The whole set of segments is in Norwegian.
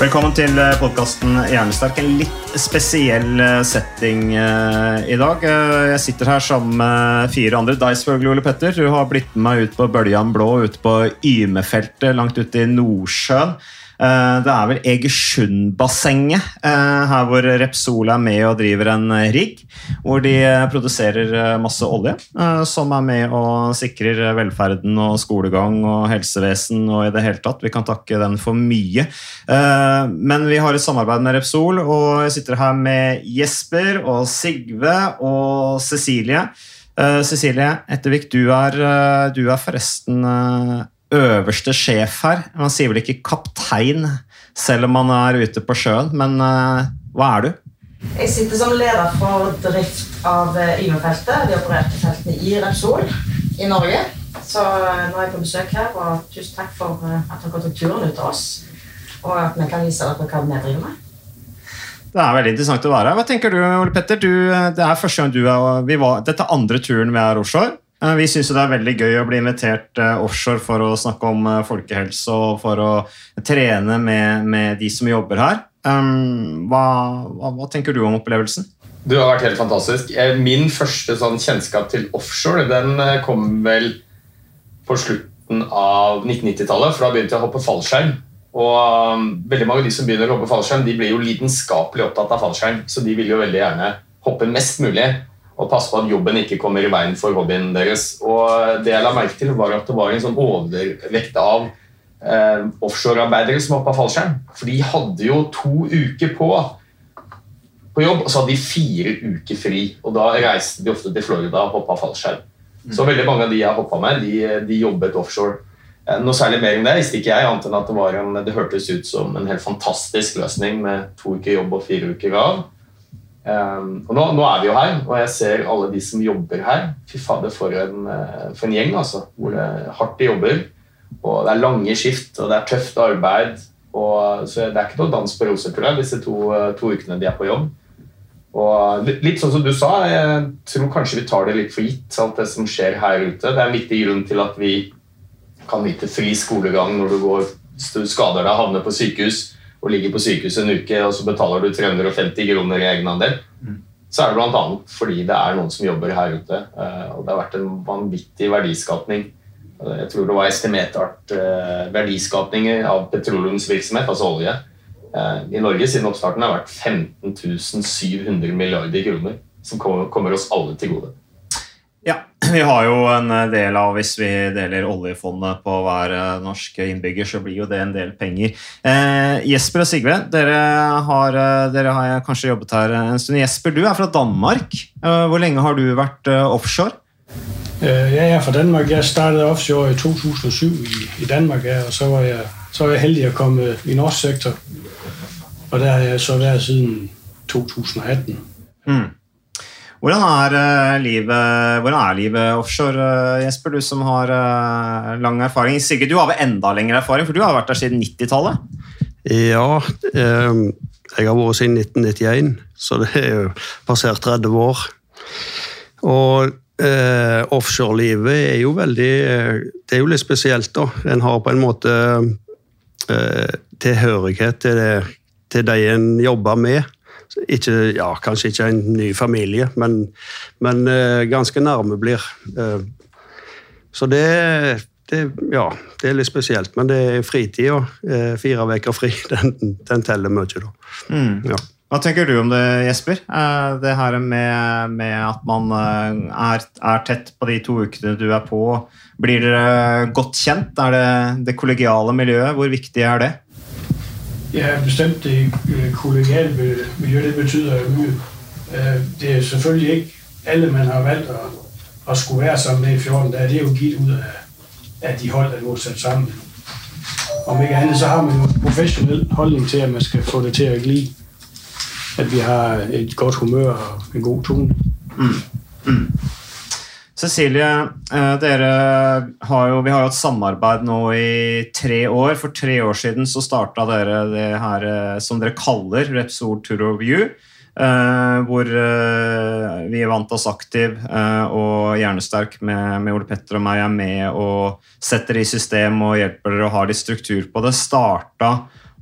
Velkommen til podkasten Hjernesterk. En litt spesiell eh, setting eh, i dag. Eh, Jeg sitter her sammen med fire andre. Deg Ole Petter. Du har blitt med meg ut på Bøljan blå, ute på Ymefeltet, langt ute i Nordsjøen. Eh, Det er vel Egersundbassenget, eh, her hvor Repsol er med og driver en rigg. Hvor de eh, produserer masse olje, som er med og sikrer velferden og skolegang og helsevesen og i det hele tatt. Vi kan takke den for mye. Men vi har et samarbeid med Repsol, og jeg sitter her med Jesper og Sigve og Cecilie. Cecilie Ettervik, du er, du er forresten øverste sjef her. Man sier vel ikke kaptein selv om man er ute på sjøen, men eh, hva er du? Jeg sitter som leder for drift av Yme-feltet. Vi opererte feltene i Repsol i Norge. Så eh, nå er jeg på besøk her, og tusen takk for eh, at dere tok turen ut til oss. Og at vi kan vise dere hva vi driver med. Det er veldig interessant å være her. Hva tenker du, Ole Petter? Du, eh, det er første gang du er vi var, Dette er andre turen vi er offshore. Eh, Vi syns det er veldig gøy å bli invitert eh, offshore for å snakke om eh, folkehelse og for å trene med, med de som jobber her. Hva, hva, hva tenker du om opplevelsen? Du har vært helt fantastisk. Min første sånn kjennskap til offshore den kom vel på slutten av 1990-tallet, for da begynte jeg å hoppe fallskjerm. Og um, veldig mange av de som begynner å hoppe fallskjerm, de blir jo lidenskapelig opptatt av fallskjerm, så de vil jo veldig gjerne hoppe mest mulig og passe på at jobben ikke kommer i veien for hobbyen deres. Og det jeg la merke til, var at det var en sånn overvekt av eh, offshorearbeidere som hoppa fallskjerm. For de hadde jo to uker på på jobb, og så hadde de fire uker fri. Og da reiste de ofte til Florida og hoppa fallskjerm. Så veldig mange av de jeg hoppa med, de, de jobbet offshore. Eh, Noe særlig mer enn det visste ikke jeg, annet enn at det, var en, det hørtes ut som en helt fantastisk løsning med to uker jobb og fire uker av. Um, og nå, nå er vi jo her, og jeg ser alle de som jobber her. Fy fader, for eh, for en gjeng, altså. Hvor det er hardt de jobber. Og det er lange skift, og det er tøft arbeid. Og, så det er ikke noe dans på roser, tror jeg, disse to, eh, to ukene de er på jobb. Og litt, sånn som du sa, jeg tror kanskje vi tar det litt for gitt, alt det som skjer her ute. Det er en viktig grunn til at vi kan vite fri skolegang når du går skader deg, havner på sykehus og ligger på sykehus en uke, og så betaler du 350 kroner i egenandel. Så er det bl.a. fordi det er noen som jobber her ute. eh, Og det har vært en vanvittig verdiskapning. Jeg tror det var estimert eh, verdiskapninger av petroleumsvirksomhet, altså olje, eh, i Norge siden oppstarten har vært 15 700 milliarder kroner. Som kommer, kommer oss alle til gode. Ja, vi har jo en del av Hvis vi deler oljefondet på hver eh, norsk innbygger, så blir jo det en del penger. Eh, Jesper og Sigve, dere har, eh, dere har kanskje jobbet her en stund. Jesper, du er fra Danmark. Eh, hvor lenge har du vært eh, offshore? Ja, jeg er fra Danmark. Jeg startede offshore i 2007 i, i Danmark, og så var, jeg, så var jeg heldig å komme i norsk sektor. Og der har jeg så vært siden 2018. Mm. Hvordan er, eh, livet, hvordan er livet offshore, eh, Jesper? Du som har eh, lang erfaring. Sigurd, du har vel enda lengre erfaring, for du har vært der siden 90-tallet? Ja, jeg har vært siden 1991, så det er jo passert 30 år. Og eh, offshorelivet er jo veldig Det er jo litt spesielt, da. En har på en måte eh, tilhørighet til, det, til de en jobber med. Ikke, ja, Kanskje ikke en ny familie, men, men uh, ganske nærme blir. Uh, så det, det, ja, det er litt spesielt. Men det er fritida. Uh, fire uker fri, den, den, teller mye, da. Mm. Ja. Hva tenker du om det, Jesper? Det her med, med at man er, er, tett på de to ukene du er på. Blir dere godt kjent? Er det det kollegiale miljøet? Hvor viktig er det? Ja, bestemt det øh, kollegiale miljø, det betyder mye. Øh, det er selvfølgelig ikke alle man har valgt å, å skulle være sammen med i 14 dage. Det er jo gitt ut av, af de hold, er sat sammen. Om ikke annet så har man jo en holdning til at man skal få det til å gli. At vi har et godt humør og en god tone. Mm. Mm. Cecilie, eh, har jo, vi har jo et samarbeid nå i tre år. For tre år siden så starta dere det her eh, som dere kaller Repsol Tour of You. Eh, hvor vi vant oss aktiv og hjernesterk med, med Ole Petter og meg er med og setter i system og hjelper dere å ha litt struktur på det. Starta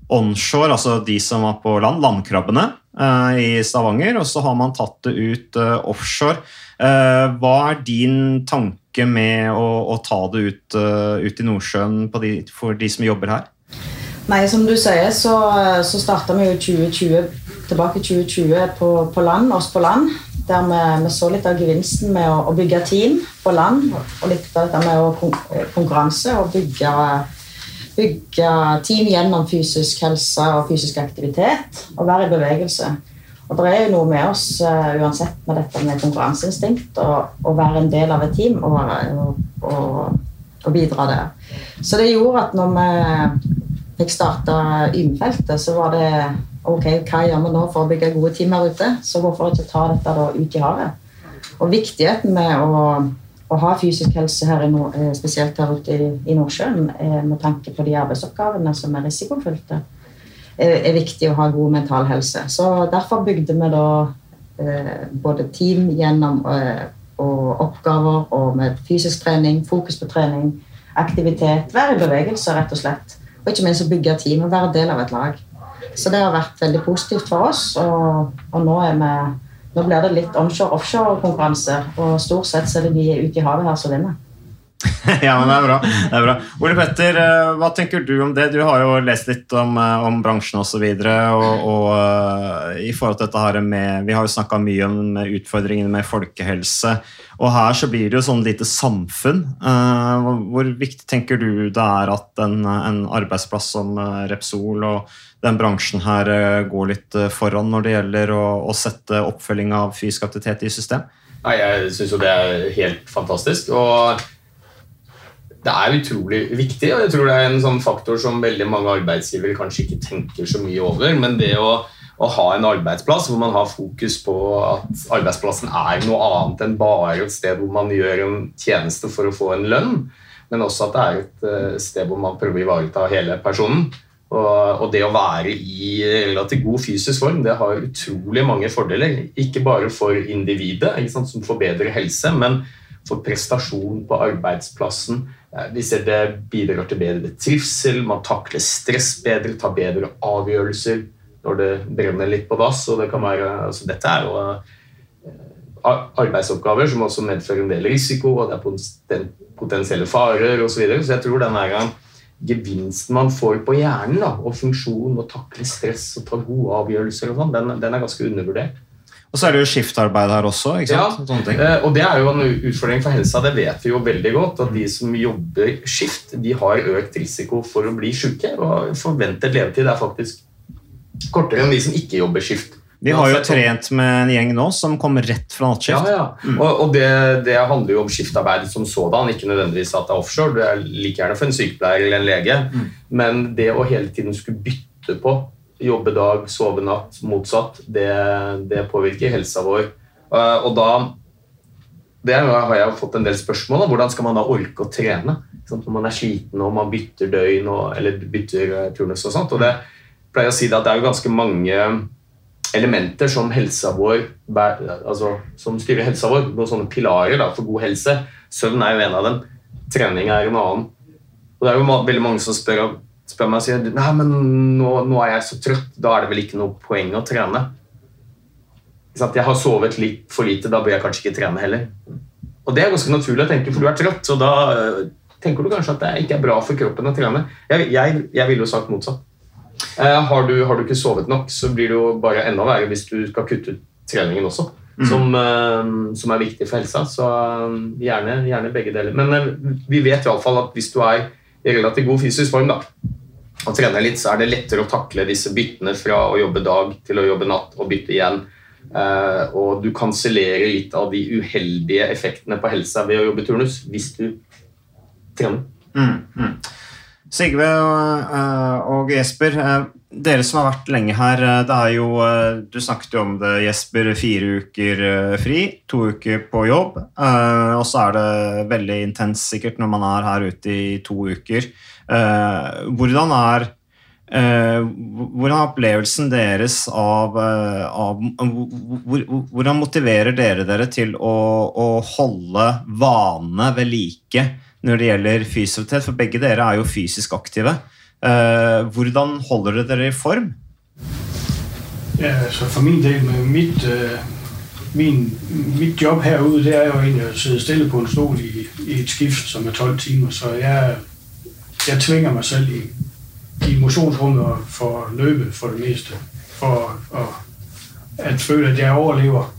onshore, altså de som var på land, landkrabbene i Stavanger. Og så har man tatt det ut offshore. Eh, hva er din tanke med å, å ta det ut, ut i Nordsjøen de, for de som jobber her? Nei, Som du sier, så, så starta vi jo 2020, tilbake i 2020 på, på, land, oss på land. Der vi, vi, så litt av gevinsten med å, å, bygge team på land. Og litt av dette med å konkurranse og bygge, bygge team gjennom fysisk helse og fysisk aktivitet. Og være i bevegelse. Og det er jo noe med oss uh, uansett med dette med konkurranseinstinkt å være en del av et team og, og, og, og, bidra der. Så det gjorde at når vi fikk starta Ymfeltet, så var det ok, hva gjør vi nå for å bygge gode team her ute? Så hvorfor ikke ta dette da ut i havet? Og viktigheten med å, å ha fysisk helse her nord, eh, spesielt her ute i, i Nordsjøen, med tanke på de arbeidsoppgavene som er risikofylte er viktig å ha god mental helse. Så Derfor bygde vi da eh, både team gjennom eh, og oppgaver og med fysisk trening, fokus på trening, aktivitet, være i bevegelse, rett og slett. Og ikke minst å bygge team og være del av et lag. Så det har vært veldig positivt for oss, og, og nå, vi, nå, blir det litt onshore-offshore-konkurranse. Og stort sett så er det de ute i havet her som vinner. ja, men det er bra. det er bra. Ole Petter, eh, hva tenker du om det? Du har jo lest litt om, eh, om bransjen osv. Og, så og, og uh, i forhold til dette her Vi har jo snakka mye om utfordringene med folkehelse. Og her så blir det jo sånn lite samfunn. Hvor viktig tenker du det er at en, en arbeidsplass som Repsol og den bransjen her går litt foran når det gjelder å, å sette oppfølging av fysisk aktivitet i system? Nei, jeg syns jo det er helt fantastisk. og det er utrolig viktig, og jeg tror det er en sånn faktor som veldig mange arbeidsgivere kanskje ikke tenker så mye over. Men det å, å, ha en arbeidsplass hvor man har fokus på at arbeidsplassen er noe annet enn bare et sted hvor man gjør en tjeneste for å få en lønn, men også at det er et eh, sted hvor man prøver å ivareta hele personen. Og, og det å være i relativt god fysisk form det har utrolig mange fordeler. Ikke bare for individet, som får bedre helse, men for prestasjon på arbeidsplassen vi ser det bidrar til bedre trivsel, man takler stress bedre, tar bedre avgjørelser når det brenner litt på dass. og det altså Dette er jo eh, arbeidsoppgaver som også medfører en del risiko, og det er potensielle farer osv. Så, videre. så jeg tror den her gevinsten man får på hjernen, da, og funksjon, og takle stress og ta gode avgjørelser, og sånn, den, den er ganske undervurdert. Og så er det jo skiftarbeid her også. ikke sant? Ja, eh, og det er jo en utfordring for helsa. Det vet vi jo veldig godt. At de som jobber skift, de har økt risiko for å bli syke. Og forventet levetid er faktisk kortere enn de som ikke jobber skift. Vi har jo trent med en gjeng nå som kommer rett fra nattskift. Ja, ja. Mm. Og, og det, det, handler jo om skiftarbeid som sådan, ikke nødvendigvis at det er offshore. Det er like gjerne for en sykepleier eller en lege. Mm. Men det å hele tiden skulle bytte på jobbe dag, sove natt, motsatt, det, det påvirker helsa vår. Eh, og da det har jeg fått en del spørsmål om. Hvordan skal man da orke å trene sånn, når man er sliten og man bytter døgn og, eller bytter eh, turnus og sånt. Og det pleier å si at det er jo ganske mange elementer som helsa vår altså, som styrer helsa vår. Noen sånne pilarer da, for god helse. Søvn er jo en av dem. Trening er en annen. Og det er jo veldig mange som spør om spør meg og sier Nei, men nå, nå, er jeg så trøtt, da er det vel ikke noe poeng å trene. Jeg har sovet litt for lite, da bør jeg kanskje ikke trene heller. Og det er ganske naturlig å tenke, for du er trøtt, og da øh, tenker du kanskje at det ikke er bra for kroppen å trene. Jeg, jeg, jeg ville jo sagt motsatt. Eh, har, du, har du ikke sovet nok, så blir det jo bare enda verre hvis du skal kutte ut treningen også. Som, eh, som er viktig for helsa. Så eh, gjerne, gjerne begge deler. Men eh, vi vet i alle fall at hvis du er i relativt god fysisk form da, og trener litt, så er det lettere å takle disse byttene fra å jobbe dag til å jobbe natt og bytte igjen. Eh, og du kansellerer litt av de uheldige effektene på helsa ved å jobbe turnus hvis du trener. Mm, mm. Sigve og, eh, Jesper, eh, dere som har vært lenge her, det er jo Du snakket jo om det, Jesper. Fire uker fri, to uker på jobb. Og så er det veldig intenst sikkert når man er her ute i to uker. Eh, Hvordan er Eh, hvordan er opplevelsen deres av, eh, av hvor, hvor, Hvordan motiverer dere dere til å, å holde vanene ved like når det gjelder fysioterapi? For begge dere er jo fysisk aktive. Hvordan holder dere dere i form? Ja, altså for min del med mitt, øh, min, mit job herude, det er jo egentlig å sidde stille på en stol i, i et skift, som er 12 timer. Så jeg, jeg tvinger meg selv i, i mosjonsrommet for å løpe for det meste. For å, at føle at jeg overlever.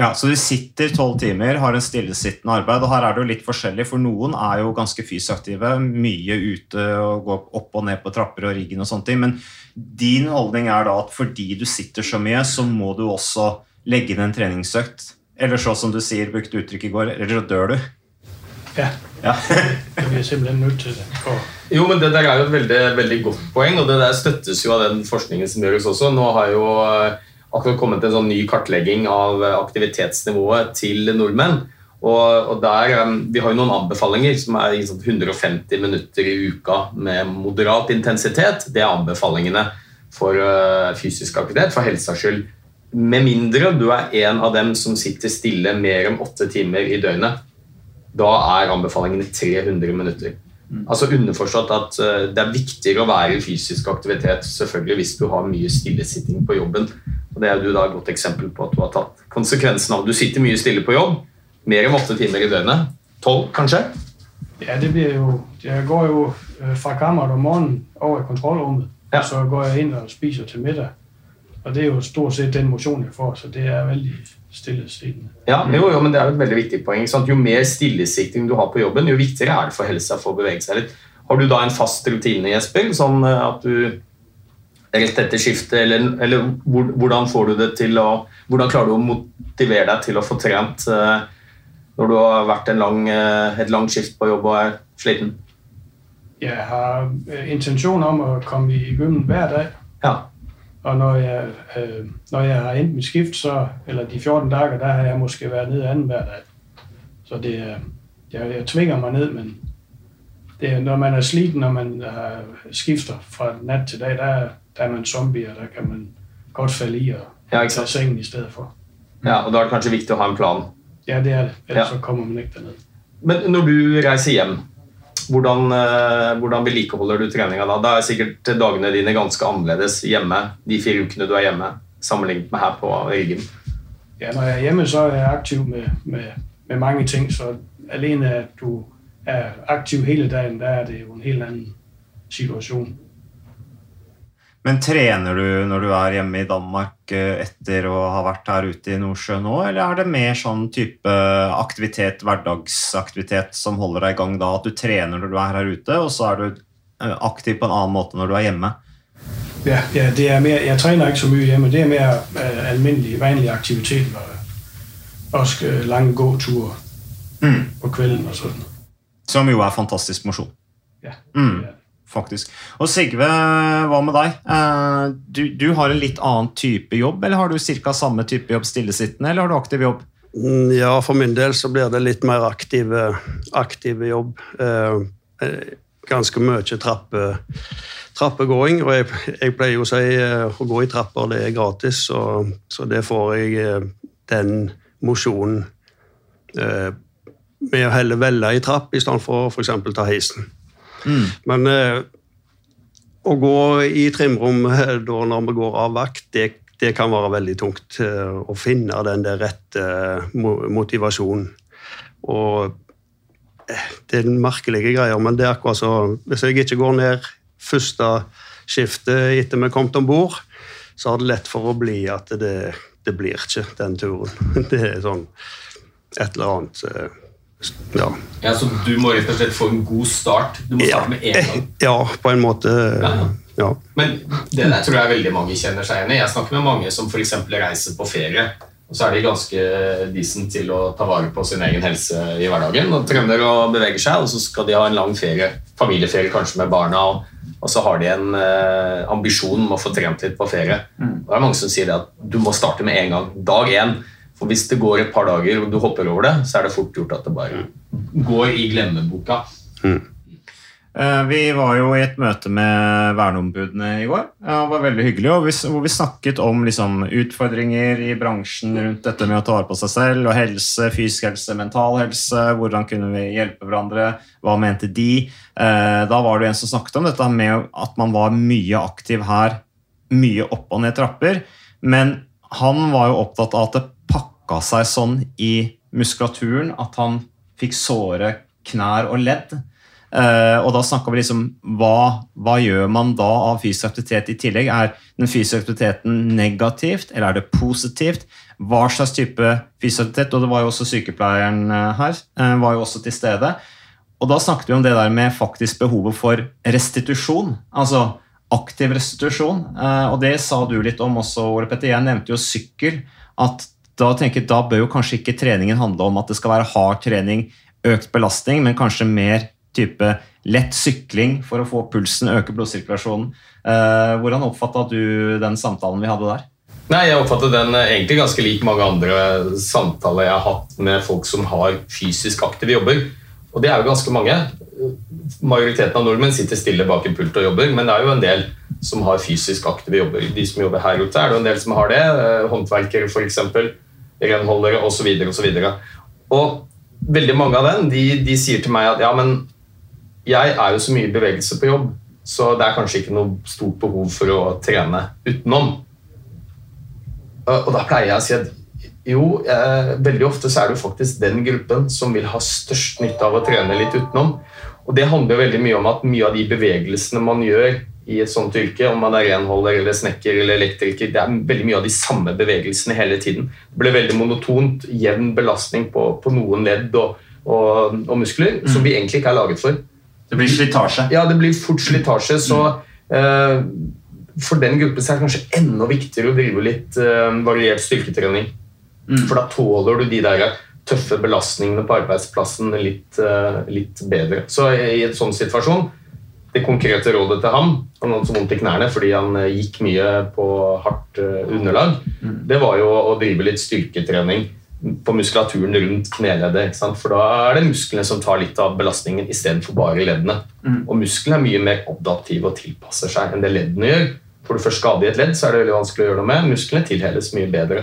Ja, Så du sitter tolv timer, har en stillesittende arbeid. og Her er det jo litt forskjellig, for noen er jo ganske fysiaktive. Mye ute og går opp og ned på trapper og riggen og sånne ting. Men din holdning er da at fordi du sitter så mye, så må du også legge inn en treningsøkt. Eller så som du sier, brukte uttrykk i går, eller så dør du. Ja, Ja. blir simpelthen nødt til det. For, Jo, men Det der er jo et veldig, veldig godt poeng, og det der støttes jo av den forskningen som gjøres også. Nå har jo eh, akkurat kommet en sånn ny kartlegging av eh, aktivitetsnivået til nordmenn. Og, og der, eh, Vi har jo noen anbefalinger som er sånn 150 minutter i uka med moderat intensitet. Det er anbefalingene for fysisk aktivitet, for helsas skyld. Med mindre du er en av dem som sitter stille mer enn åtte timer i døgnet. Da er anbefalingene 300 minutter. Altså Underforstått at eh, det er viktigere å være i fysisk aktivitet selvfølgelig hvis du har mye stillesitting på jobben. Og Det er du da et godt eksempel på at du har tatt konsekvensen av. Du sitter mye stille på jobb, mer enn åtte timer i døgnet. Tolv, kanskje? ja, det blir jo, jeg går jo øh, fra kammeret om morgenen over i kontrollrommet. Ja. så går jeg inn og spiser til middag. Og det er jo stort sett den mosjonen jeg får, så det er veldig Ja, jo, jo, men Det er jo et veldig viktig poeng. Jo mer stillesitting du har på jobben, jo viktigere er det for helsa å få bevege seg litt. Har du da en fast rutine, Jesper? Sånn eh, at du rett etter skiftet, eller, eller hvordan får du det til å Hvordan klarer du å motivere deg til å få trent eh, når du har vært en lang, eh, et langt skift på jobb og er sliten? Jeg har intensjon om å komme i gymmen hver dag, Ja. Og når jeg, øh, når jeg har endt mit skift, så, eller de 14 dage, der har jeg måske været nede anden hver dag. Så det er, jeg, jeg tvinger mig ned, men det er, når man er sliten, når man har skifter fra nat til dag, der, der er man zombie, og der kan man godt falde i og Ja, tage sengen i stedet for. ja, og Da er det kanskje viktig å ha en plan. Ja, det er det. Ellers Ja. så kommer man ikke derned. Men når du reiser hjem, hvordan, eh, hvordan vedlikeholder du treninga da? Da er sikkert dagene dine ganske annerledes hjemme de fire ukene du er hjemme, sammenlignet med her på Riggen. Ja, når jeg er hjemme, så er jeg aktiv med, med, med mange ting, så alene at du er aktiv hele dagen, der er det jo en helt annen situation. Men trener du når du er hjemme i Danmark eh, etter å ha vært her ute i Nordsjø nå, eller er det mer sånn type aktivitet, hverdagsaktivitet som holder deg i gang da? At du trener når du er her ute, og så er du eh, aktiv på en annen måte når du er hjemme? Ja, ja det er mer, jeg trener ikke så mye hjemme, det er mer uh, almindelig, vanlig aktivitet, og også uh, lange gåture Mm. på kvelden og sånn. Som jo er fantastisk mosjon. Ja, Mm. det er det. Faktisk. Og Sigve, hva med deg? Eh, Du, du har en litt annen type jobb, eller har du ca. samme type jobb stillesittende, eller har du aktiv jobb? Mm, Ja, for min del så blir det litt mer aktiv, aktiv jobb. Eh, eh, ganske mye trappe, trappegåing, og jeg, jeg pleier å si å gå i trapper, det er gratis, så, så det får jeg den mosjonen med å heller velge i trapp i stedet for f.eks. ta heisen. Men eh, å gå i trimrom eh, da når vi går av vakt, det, det kan være veldig tungt eh, å finne den der rette motivasjonen. Og det er merkelige greier, men det er akkurat så Hvis jeg ikke går ned første skiftet etter vi kom om bord, så har det lett for å bli at det, det blir ikke den turen. Det er sånn et eller annet ja. ja. Så du må rett og slett få en god start? Du må starte med én gang? Ja, på en måte. Ja. ja. Men det der tror jeg veldig mange kjenner seg igjen i. Jeg snakker med mange som f.eks. reiser på ferie. Og så er de ganske decent til å ta vare på sin egen helse i hverdagen. og trener og beveger seg, og så skal de ha en lang ferie, familieferie kanskje med barna. Og, og så har de en eh, ambisjon om å få trent litt på ferie. Mm. Og det er mange som sier at du må starte med en gang. Dag én. For hvis det går et par dager og du hopper over det, så er det fort gjort at det bare går i glemmeboka. Mm. Eh, vi var jo i et møte med verneombudene i går. Det var veldig hyggelig, hvor vi snakket om liksom, utfordringer i bransjen rundt dette med å ta vare på seg selv og helse, fysisk helse, mental helse. Hvordan kunne vi hjelpe hverandre? Hva mente de? Eh, da var det en som snakket om dette med at man var mye aktiv her, mye opp og ned trapper. Men han var jo opptatt av at det pakka seg sånn i muskulaturen at han fikk såre knær og ledd. Uh, og da snakka vi liksom hva, hva, gjør man da av fysisk aktivitet i tillegg? Er den fysiske aktiviteten negativt, eller er det positivt? Hva slags type fysisk aktivitet? Og det var jo også sykepleieren uh, her, uh, var jo også til stede. Og da snakket vi om det der med faktisk behovet for restitusjon. Altså aktiv restitusjon. og det sa du litt om også, Ole Petter. Jeg nevnte jo sykkel. At da tenker jeg, da bør jo kanskje ikke treningen handle om at det skal være hard trening, økt belastning, men kanskje mer type lett sykling for å få pulsen, øke blodsirkulasjonen. Eh, hvordan oppfatta du den samtalen vi hadde der? Nei, Jeg oppfatter den eh, egentlig ganske lik mange andre samtaler jeg har hatt med folk som har fysisk aktive jobber. Og det er jo ganske mange. Majoriteten av nordmenn sitter stille bak en pult og jobber, men det er jo en del som har fysisk aktive jobber. De som jobber her ute, er det jo en del som har det. Eh, håndverkere, f.eks renholdere osv. videre Og, og veldig mange av dem de, de, sier til meg at ja, men jeg er jo så mye i bevegelse på jobb, så det er kanskje ikke noe stort behov for å trene utenom. Og da pleier jeg å si at jo, eh, veldig ofte så er det jo faktisk den gruppen som vil ha størst nytte av å trene litt utenom. Og det handler veldig mye om at mye av de bevegelsene man gjør i et sånt yrke, om man er renholder eller snekker eller elektriker. Det er veldig mye av de samme bevegelsene hele tiden. Det blir veldig monotont, jevn belastning på, på noen ledd og, og, og muskler mm. som vi egentlig ikke er laget for. Det blir slitasje? Ja, det blir fort slitasje. Så eh, for den gruppen er det kanskje enda viktigere å drive litt eh, variert styrketrening. Mm. For da tåler du de der tøffe belastningene på arbeidsplassen litt, eh, litt bedre. Så i en sånn situasjon det konkrete rådet til ham han hadde så vondt i knærne fordi han eh, gikk mye på hardt eh, underlag, mm. det var jo å drive litt styrketrening på muskulaturen rundt kneleddet. For da er det musklene som tar litt av belastningen istedenfor bare leddene. Mm. Og musklene er mye mer adaptive og tilpasser seg enn det leddene gjør. Får du først skade i et ledd, så er det veldig vanskelig å gjøre noe med. Musklene tilheles mye bedre.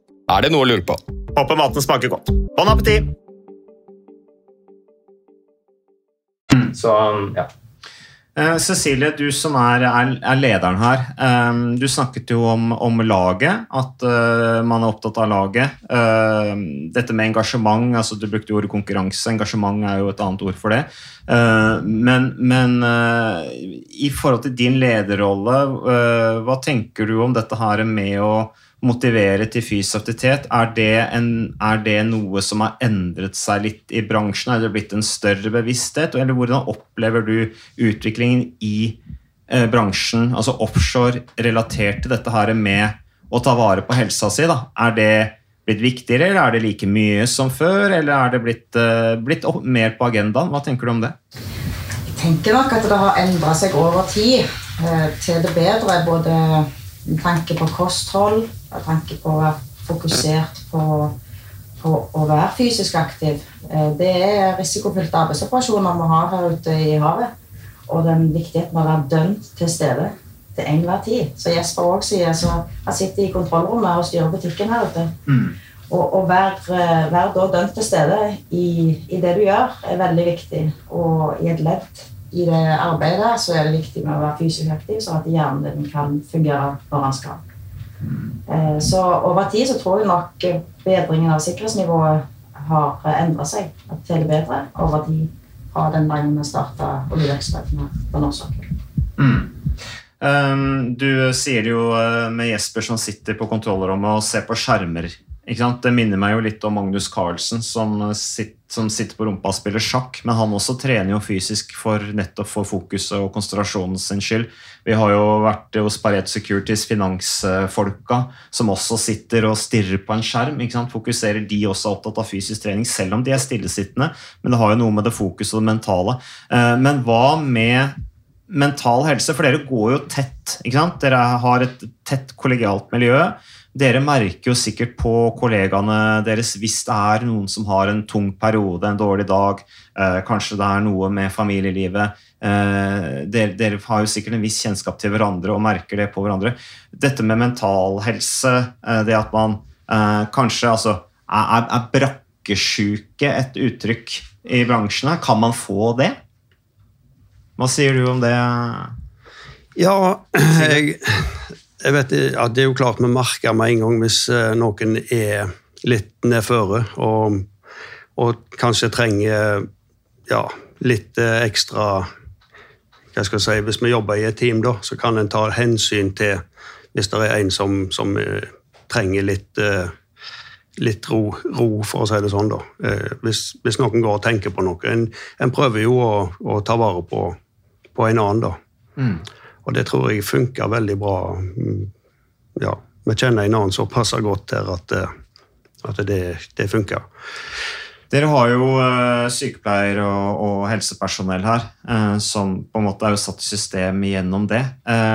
Er det noe å lure på? Håper maten smaker godt. Bon appétit! Så, ja. Uh, Cecilie, du som er, er, er lederen her. Um, du snakket jo om, om laget, at uh, man er opptatt av laget. Uh, dette med engasjement, altså du brukte ordet konkurranse. Engasjement er jo et annet ord for det. men, men i forhold til din lederrolle, hva tenker du om dette her med å motivere til fysisk aktivitet, er det, en, er det, noe som har endret seg litt i bransjen? Er det blitt en større bevissthet? Eller hvordan opplever du utviklingen i eh, bransjen, altså offshore, relatert til dette her med å ta vare på helsa si? Da? Er det blitt viktigere, eller er det like mye som før? Eller er det blitt, eh, blitt mer på agendaen? Hva tenker du om det? Jeg tenker nok at det har endra seg over tid eh, til det bedre. både en tanke på kosthold, med tanke på å være fokusert på, på å være fysisk aktiv. Eh, det er risikofylte arbeidsoperasjoner vi har her ute i havet. Og den viktigheten av å være dømt til stede til enhver tid. Så Jesper òg sier så Han sitter i kontrollrommet og styrer butikken her ute. Mm. Og å være, vær, da dømt til stede i, i, det du gjør, er veldig viktig. Og i et ledd i det arbeidet så er det viktig med å være fysisk aktiv, sånn at hjernen din kan fungere når den skal. Eh, så over tid så tror jeg nok bedringen av sikkerhetsnivået har endra seg til det bedre over tid fra den dagen vi starta oljevirksomheten på norsk sokkel. Mm. Um, du sier jo eh, med Jesper som sitter på kontrollrommet og ser på skjermer det minner meg jo litt om Magnus Carlsen, som, sitt, som, sitter på rumpa og spiller sjakk. Men han også trener jo fysisk for nettopp for fokuset og konsentrasjonen sin skyld. Vi har jo vært hos Pareto Securities finansfolka, som også sitter og stirrer på en skjerm. Fokuserer de også opptatt av fysisk trening, selv om de er stillesittende. Men det har jo noe med det fokuset og det mentale. Eh, men hva med mental helse? For dere går jo tett. Dere har et tett kollegialt miljø. Dere merker jo sikkert på kollegaene deres hvis det er noen som har en tung periode, en dårlig dag, eh, kanskje det er noe med familielivet. Eh, dere, dere, har jo sikkert en viss kjennskap til hverandre og merker det på hverandre. Dette med mental helse, eh, det at man kanskje altså, er, er brakkesjuke et uttrykk i bransjen her, kan man få det? Hva sier du om det? Ja, jeg jeg vet, ja, Det er jo klart vi merker med en gang hvis eh, noen er litt nedføre og, og kanskje trenger ja, litt eh, ekstra hva skal jeg si, Hvis vi jobber i et team, da, så kan en ta hensyn til hvis det er en som, som uh, trenger litt, litt ro, ro, for å si det sånn. da. Hvis, hvis, noen går og tenker på noe. En, en prøver jo å, å, ta vare på, på en annen, da. Mm. Og det tror jeg funker veldig bra. Ja, vi kjenner en annen som passer godt her, at, eh, at det, det funker. Dere har jo sykepleier sykepleiere og, og, helsepersonell her, uh, som på en måte er jo satt i system gjennom det.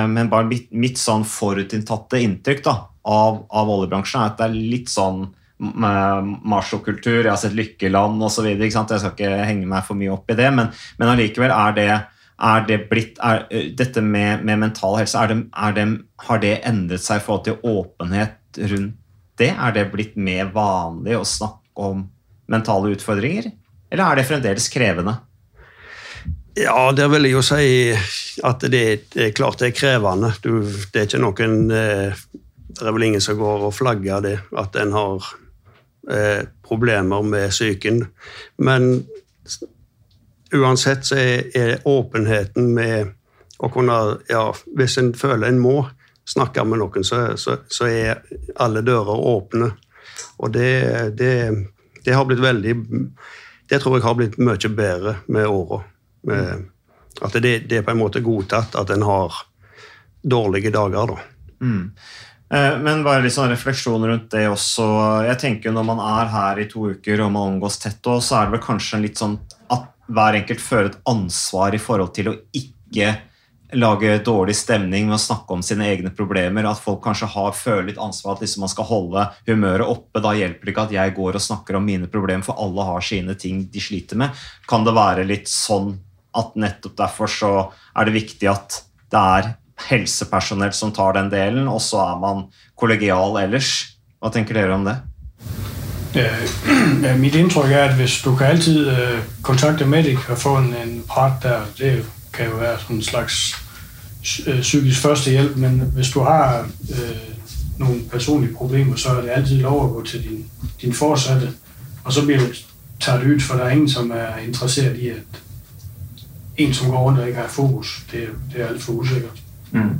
Men bare mitt, mitt sånn forutinntatte inntrykk da, av, av, oljebransjen er at det er litt sånn machokultur. Jeg har sett Lykkeland osv. Jeg skal ikke henge meg for mye opp i det, men, men allikevel er det er det blitt, er, dette med, med, mental helse, er det, er det, har det endret seg i forhold til åpenhet rundt det? Er det blitt mer vanlig å snakke om mentale utfordringer, eller er det fremdeles krevende? Ja, der vil jeg jo si at det, det er klart det er krevende. Du, det er ikke noen Det er vel ingen som går og flagger det, at en har eh, problemer med psyken. Men uansett så er, er, åpenheten med å kunne ja, Hvis en føler en må snakke med noen, så, så, så er alle dører åpne. Og det, det, det har blitt veldig Det tror jeg har blitt mye bedre med åra. At det, det, er på en måte godtatt at en har dårlige dager, da. Mm. Eh, men bare litt sånn refleksjon rundt det også. Jeg tenker Når man er her i to uker og man omgås tett, så er det vel kanskje en litt sånn hver enkelt føler et ansvar i forhold til å ikke lage dårlig stemning med å snakke om sine egne problemer. At folk kanskje har, føler litt ansvar at liksom man skal holde humøret oppe. Da hjelper det ikke at jeg går og snakker om mine problemer, for alle har sine ting de sliter med. Kan det være litt sånn at nettopp derfor så er det viktig at det er helsepersonell som tar den delen, og så er man kollegial ellers? Hva tenker dere om det? Ja, mitt inntrykk er at hvis du kan alltid uh, kontakte Medic og få en, en prat der, det kan jo være sådan en slags øh, psykisk førstehjælp, men hvis du har øh, nogle personlige problemer, så er det altid lov at gå til din, din forsatte, og så bliver du taget ud, for der er ingen, som er interesseret i, at en, som går rundt og ikke har fokus, det, det er alt for usikkert. Mm.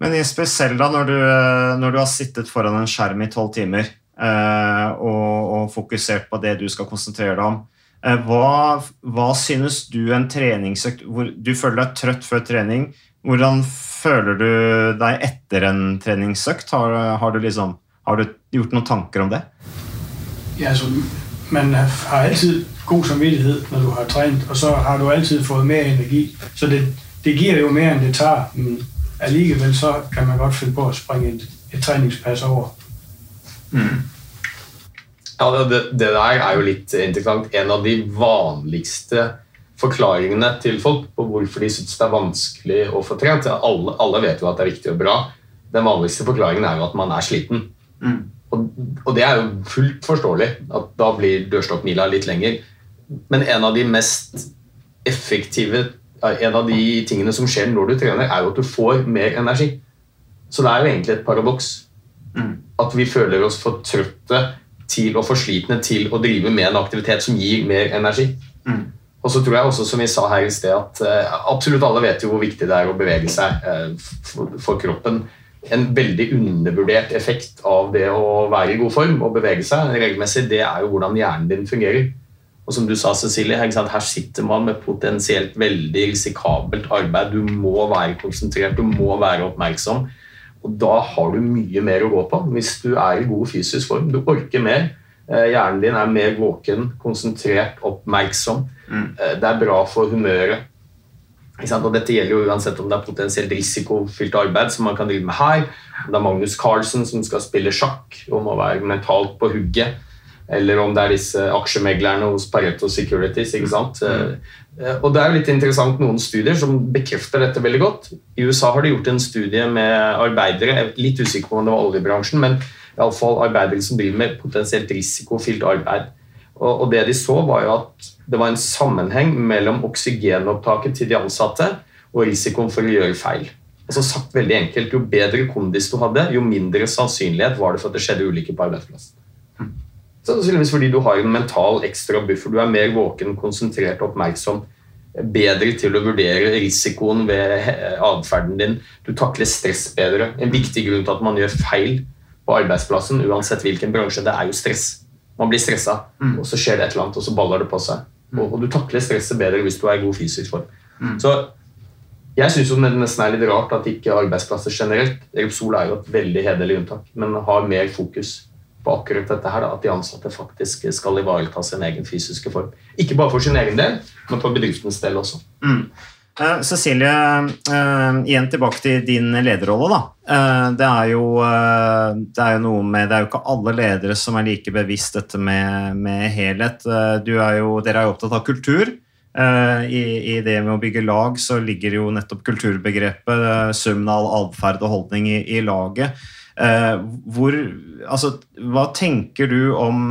Men Jesper, selv da, når du, øh, når du har sittet foran en skjerm i tolv timer og, og fokusert på det du skal konsentrere deg om, Eh, hva, hva, synes du en treningsøkt Du føler deg trøtt før trening. Hvordan føler du deg etter en treningsøkt? Har, har, du, liksom, har du gjort noen tanker om det? Ja, altså, man har alltid god samvittighet når du har trent, og så har du alltid fått mer energi. Så det, det gir jo mer enn det tar. Men allikevel så kan man godt finne på å springe et, et treningspass over. Mm. Ja, det, det, der er jo litt interessant. En av de vanligste forklaringene til folk på hvorfor de syns det er vanskelig å få trent. Alle, alle, vet jo at det er viktig og bra. Den vanligste forklaringen er jo at man er sliten. Mm. Og, og, det er jo fullt forståelig. at Da blir dørstokkmila litt lenger. Men en av de mest effektive en av de tingene som skjer når du trener, er jo at du får mer energi. Så det er jo egentlig et paradoks. Mm. At vi føler oss for trøtte til og for slitne til å drive med en aktivitet som gir mer energi. Mm. Og så tror jeg også, som vi sa her i sted, at uh, absolutt alle vet jo hvor viktig det er å bevege seg uh, for, kroppen. En veldig undervurdert effekt av det å være i god form og bevege seg regelmessig, det er jo hvordan hjernen din fungerer. Og som du sa, Cecilie, her sitter man med potensielt veldig risikabelt arbeid. Du må være konsentrert, du må være oppmerksom. Og da har du mye mer å gå på hvis du er i god fysisk form. Du orker mer. Eh, hjernen din er mer våken, konsentrert, oppmerksom. Mm. Eh, det er bra for humøret. Og dette gjelder jo uansett om det er potensielt risikofylt arbeid, som man kan drive med her. Om Det er Magnus Carlsen som skal spille sjakk og må være mentalt på hugget. Eller om det er disse aksjemeglerne hos Pareto Securities. ikke sant? Mm. Eh, og det er jo litt interessant noen studier som bekrefter dette veldig godt. I USA har de gjort en studie med arbeidere, jeg er litt usikker på om det var oljebransjen, men i alle fall arbeidere som driver med potensielt risikofylt arbeid. Og, det de så, var jo at det var en sammenheng mellom oksygenopptaket til de ansatte og risikoen for å gjøre feil. Altså sagt veldig enkelt, Jo bedre kondis du hadde, jo mindre sannsynlighet var det for at det skjedde ulykker på arbeidsplassen. Sannsynligvis fordi du har en mental ekstra buffer. Du er mer våken, konsentrert og oppmerksom. Bedre til å vurdere risikoen ved atferden din. Du takler stress bedre. En viktig grunn til at man gjør feil på arbeidsplassen, uansett hvilken bransje, det er jo stress. Man blir stressa, mm. og så skjer det et eller annet, og så baller det på seg. Mm. Og, og, du takler stresset bedre hvis du er i god fysisk form. Mm. Så Jeg syns det nesten er litt rart at ikke arbeidsplasser generelt Repsol er jo et veldig hederlig unntak, men har mer fokus på akkurat dette her, at de ansatte faktisk skal ivareta sin egen fysiske form. Ikke bare for sin egen del, men for bedriftens del også. Mm. Uh, Cecilie, uh, igjen tilbake til din lederrolle. da. Uh, det, er jo, det er jo noe med, det er jo ikke alle ledere som er like bevisst dette med, med helhet. Er jo, dere er jo opptatt av kultur. I, I, det med å bygge lag så ligger jo nettopp kulturbegrepet, summen av atferd og holdning i, i laget. Eh, hvor, altså, hva tenker du om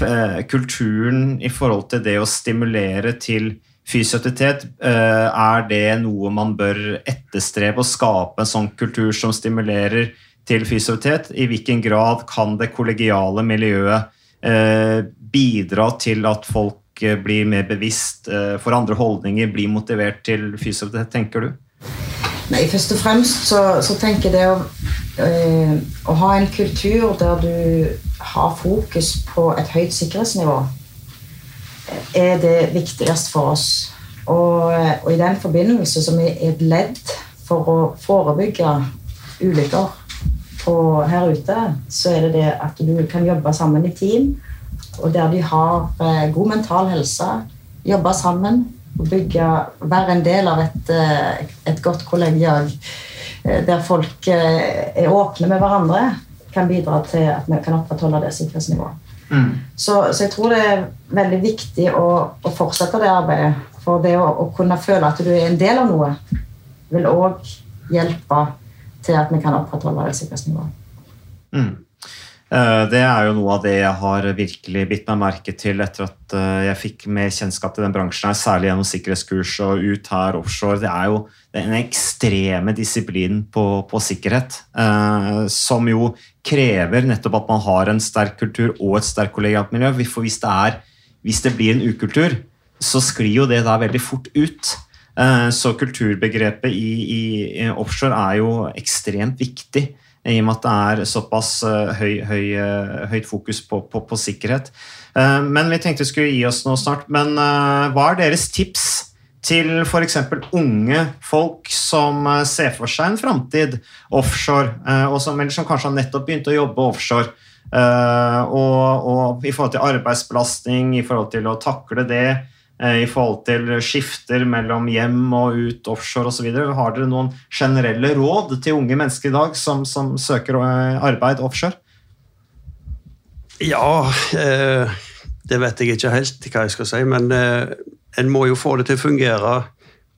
eh, kulturen i forhold til det å stimulere til fysioaktivitet? Eh, er det noe man bør etterstrebe, å skape en sånn kultur som stimulerer til fysioaktivitet? I hvilken grad kan det kollegiale miljøet bidra til at folk blir mer bevisst, for andre holdninger, blir motivert til fysioaktivitet, tenker du? Nei, Først og fremst så, så tenker jeg det å, øh, å ha en kultur der du har fokus på et høyt sikkerhetsnivå, er det viktigste for oss. Og, og i den forbindelse, som er et ledd for å forebygge ulykker og her ute, så er det det at du kan jobbe sammen i team, og der de har eh, god mental helse, jobbe sammen å bygge, være en del av et, eh, et godt kollegial eh, der folk eh, er åpne med hverandre, kan bidra til at vi kan opprettholde det sikkerhetsnivået. Mm. Så, så, jeg tror det er veldig viktig å, å fortsette det arbeidet. For det å, å, kunne føle at du er en del av noe, vil òg hjelpe til at vi kan opprettholde det sikkerhetsnivået. Mm. Eh, det er jo noe av det jeg har virkelig bitt meg merke til etter at eh, jeg fikk mer kjennskap til den bransjen, her, særlig gjennom sikkerhetskurs og ut her offshore. Det er jo den ekstreme disiplinen på, på sikkerhet, eh, som jo krever nettopp at man har en sterk kultur og et sterkt kollegialt miljø. For hvis det, er, hvis det blir en ukultur, så sklir jo det da veldig fort ut. Så kulturbegrepet i, i offshore er jo ekstremt viktig i og med at det er såpass eh, høy, høy, eh, høyt fokus på, på, på, sikkerhet. Eh, men vi tenkte vi skulle gi oss noe snart. Men hva er deres tips til f.eks. unge folk som ser for seg en framtid offshore, som, eller som kanskje har nettopp begynt å jobbe offshore? Og, og i forhold til arbeidsbelastning, i forhold til å takle det, i forhold til skifter mellom hjem og ut offshore osv. Har dere noen generelle råd til unge mennesker i dag som, som søker eh, arbeid offshore? Ja eh, Det vet jeg ikke helt hva jeg skal si, men eh, en må jo få det til å fungere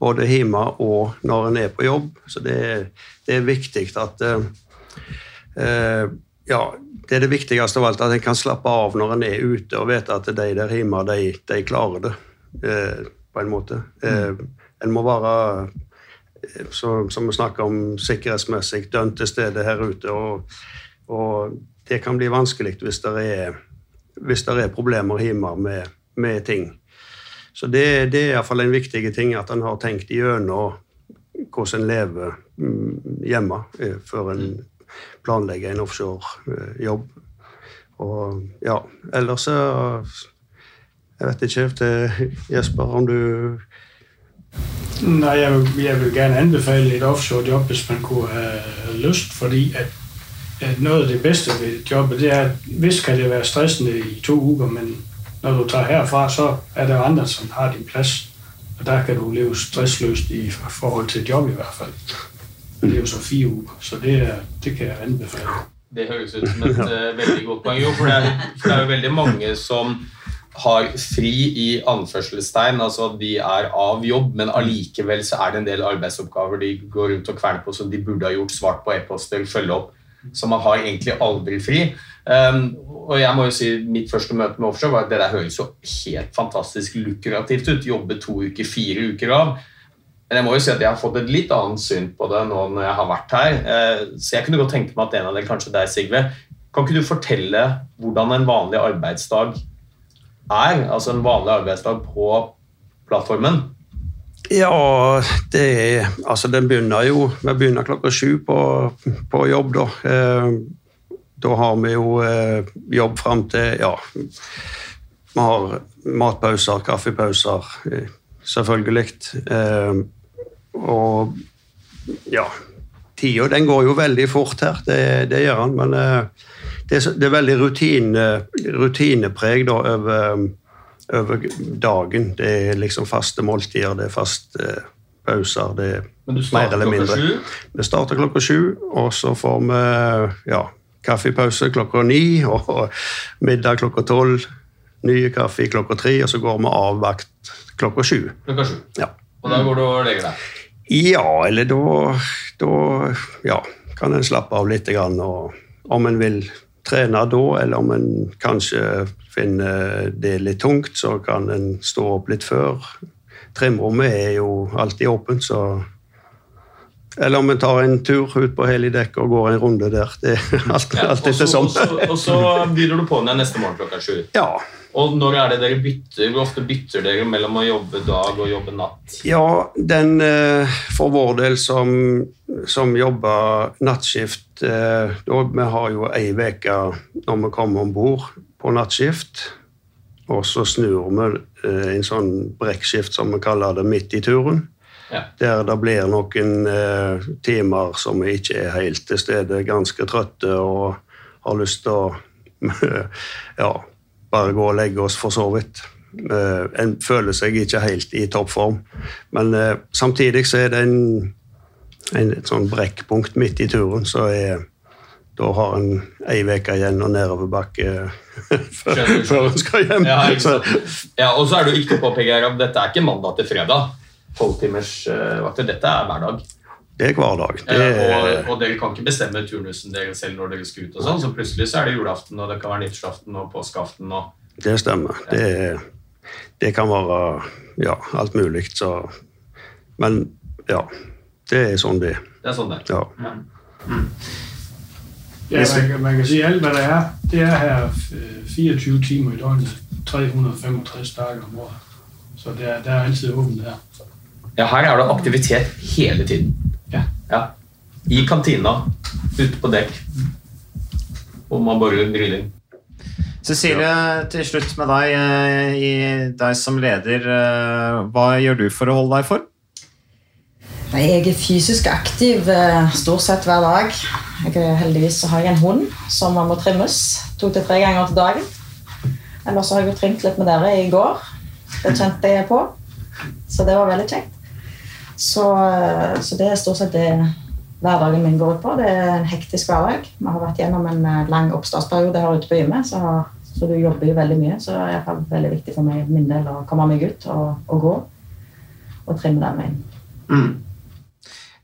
både hjemme og når en er på jobb. Så det, det er viktig at eh, eh, Ja, det er det viktigste av alt, at en kan slappe av når en er ute og vite at de der hjemme, de, de klarer det. Eh, på en måte. Mm. En må være, eh, så, som vi snakker om, sikkerhetsmessig dønn til stede her ute. Og, og, det kan bli vanskelig hvis det er, hvis det er problemer hjemme med, med ting. Så det, det er iallfall en viktig ting at en har tenkt igjennom hvordan en lever mm, hjemme før en planlegger en offshorejobb. Og ja, ellers så jeg vet ikke til Jesper om du Nei, jeg vil, jeg vil gerne anbefale et offshore-jobb hvis man kunne ha lyst, fordi at, at noe av det beste ved jobbet det er at hvis kan det være stressende i to uker, men når du tar herfra, så er det andre som har din plass. Og der kan du leve stressløst i forhold til et jobb, i hvert fall. Det er jo så fire uker, så det, det kan jeg anbefale. Det høres ut som et uh, veldig godt poeng. Jo, for det, er, for det er jo veldig mange som har fri i anførselstegn, altså de er av jobb, men allikevel så er det en del arbeidsoppgaver de går rundt og kverner på som de burde ha gjort svart på e-poster, følge opp. Så man har egentlig aldri fri. Um, og jeg må jo si Mitt første møte med offshore var at det der høres jo helt fantastisk lukrativt ut. Jobbe to uker, fire uker av. Men jeg må jo si at jeg har fått et litt annet syn på det nå når jeg har vært her. Uh, så jeg kunne godt tenke meg at en av dem, kanskje deg, Sigve, kan ikke du fortelle hvordan en vanlig arbeidsdag er, altså en vanlig arbeidsdag på plattformen? Ja, det er Altså, den begynner jo Vi begynner klokka sju på, på jobb, da. Eh, da har vi jo eh, jobb fram til Ja. Vi har matpauser, kaffepauser, eh, selvfølgelig. Eh, og ja Tida den går jo veldig fort her, det, det gjør han. Men eh, det, er, det er veldig rutine, rutinepreg da, over, over, dagen. Det er liksom faste måltider, det er faste pauser. det er Men du starter klokka sju? Vi starter klokka sju, og så får vi ja, kaffepause klokka ni, og middag klokka tolv. Nye kaffe klokka tre, og så går vi av vakt klokka sju. Klokka sju. Ja. Og da går du og legger deg? Ja, eller da, da ja, kan en slappe av litt. Grann, og om en vil trene da, eller om en kanskje finner det litt tungt, så kan en stå opp litt før. Trimrommet er jo alltid åpent, så Eller om en tar en tur ut på helidekk og går en runde der. Det er alltid, ja, etter sånn. Og så begynner du på med neste morgen klokka sju. Ja, og når er det dere bytter? Hvor ofte bytter dere mellom å jobbe dag og jobbe natt? Ja, den eh, for vår del som, som jobber nattskift eh, Vi har jo ei uke når vi kommer om bord på nattskift. Og så snur vi eh, en sånn brekkskift som vi kaller det midt i turen. Ja. Der det blir noen eh, timer som vi ikke er helt til stede, ganske trøtte og har lyst til å ja, bare gå og legge oss, for så vidt. En føler seg ikke helt i toppform. Men samtidig så er det en, en, et sånn brekkpunkt midt i turen, så er, da har en ei uke igjen og nedoverbakke før, en skal hjem. Ja, ja, og så er du ikke på PGR, dette er ikke mandag til fredag. Tolvtimersvakter. uh, vakter. Dette er hver dag. Det er hver dag. Det er... Og, og, dere kan ikke bestemme turnusen dere selv når dere skal ut. og sånn, så Plutselig så er det julaften, og det kan være nyttårsaften og påskeaften. Og... Det stemmer. Ja. Det, det, kan være ja, alt mulig. Så Men ja. Det er sånn det er. Det er sånn det Ja. ja. Mm. Ja, man kan, man kan si alt hva det er. Det er her 24 timer i døgnet. 365 dager om året. Så det er, det er alltid åpent her. Ja, her er det aktivitet hele tiden. Ja. ja. I kantina, ute på dekk. Og man bare grilling. Cecilie, til slutt med deg, eh, i deg som leder. Eh, hva gjør du for å holde deg i form? Jeg er fysisk aktiv eh, stort sett hver dag. Jeg heldigvis har jeg en hund som må trimmes to til tre ganger til dagen. Ellers har jeg jo trimt litt med dere i går. Det kjente jeg på. Så det var veldig kjekt. Så, så det er stort sett det hverdagen min går ut på. Det er en hektisk hverdag. Vi har vært gjennom en eh, lang oppstartsperiode her ute på Yme, så, så, du jobber jo veldig mye. Så det er veldig viktig for meg min del å komme meg ut og, og gå og trimme den veien. Mm.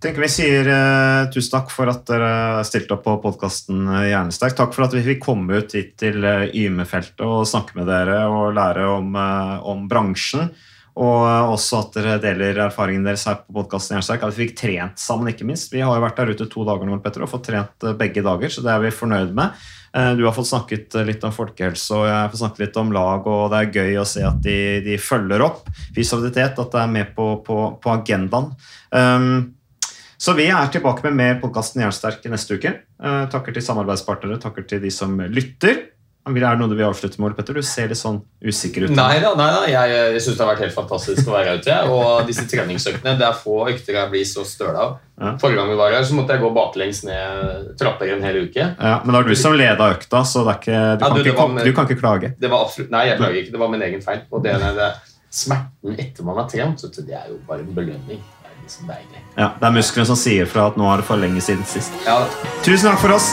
Tenker Vi sier uh, tusen takk for at dere stilte opp på podkasten uh, Hjernesterk. Takk for at vi fikk komme ut hit til uh, Yme-feltet og snakke med dere og lære om, om bransjen. Og også at dere deler erfaringene deres her på podkasten. At vi fikk trent sammen, ikke minst. Vi har jo vært der ute to dager nå Petter, og fått trent eh, begge dager, så det er vi fornøyd med. Eh, du har fått snakket eh, litt om folkehelse og jeg har fått snakket litt om lag, og det er gøy å se at de, de følger opp fysisk at det er med på, på, på agendaen. Um, så vi er tilbake med mer podkasten Jernsterk neste uke. Uh, takker til samarbeidspartnere, takker til de som lytter. Er det noe du vil avslutte med, Petter? Du ser litt sånn usikker ut. Nei da, nei da. jeg, jeg syns det har vært helt fantastisk å være ute. Og disse treningsøktene, det er få økter jeg blir så støl av. Ja. Forrige gang vi var her, så måtte jeg gå baklengs ned trapper en hel uke. Ja, Men det var du som leda økta, så ikke, du, ja, kan du, ikke, med, du, kan ikke, klage. Det var absolutt, nei, jeg klager ikke. Det var min egen feil. Og det, det, smerten etter man har trent, det er jo bare en belønning. Liksom deilig. Ja, Det er musklene som sier fra at nå er det for lenge siden sist. Ja. Tusen takk for oss.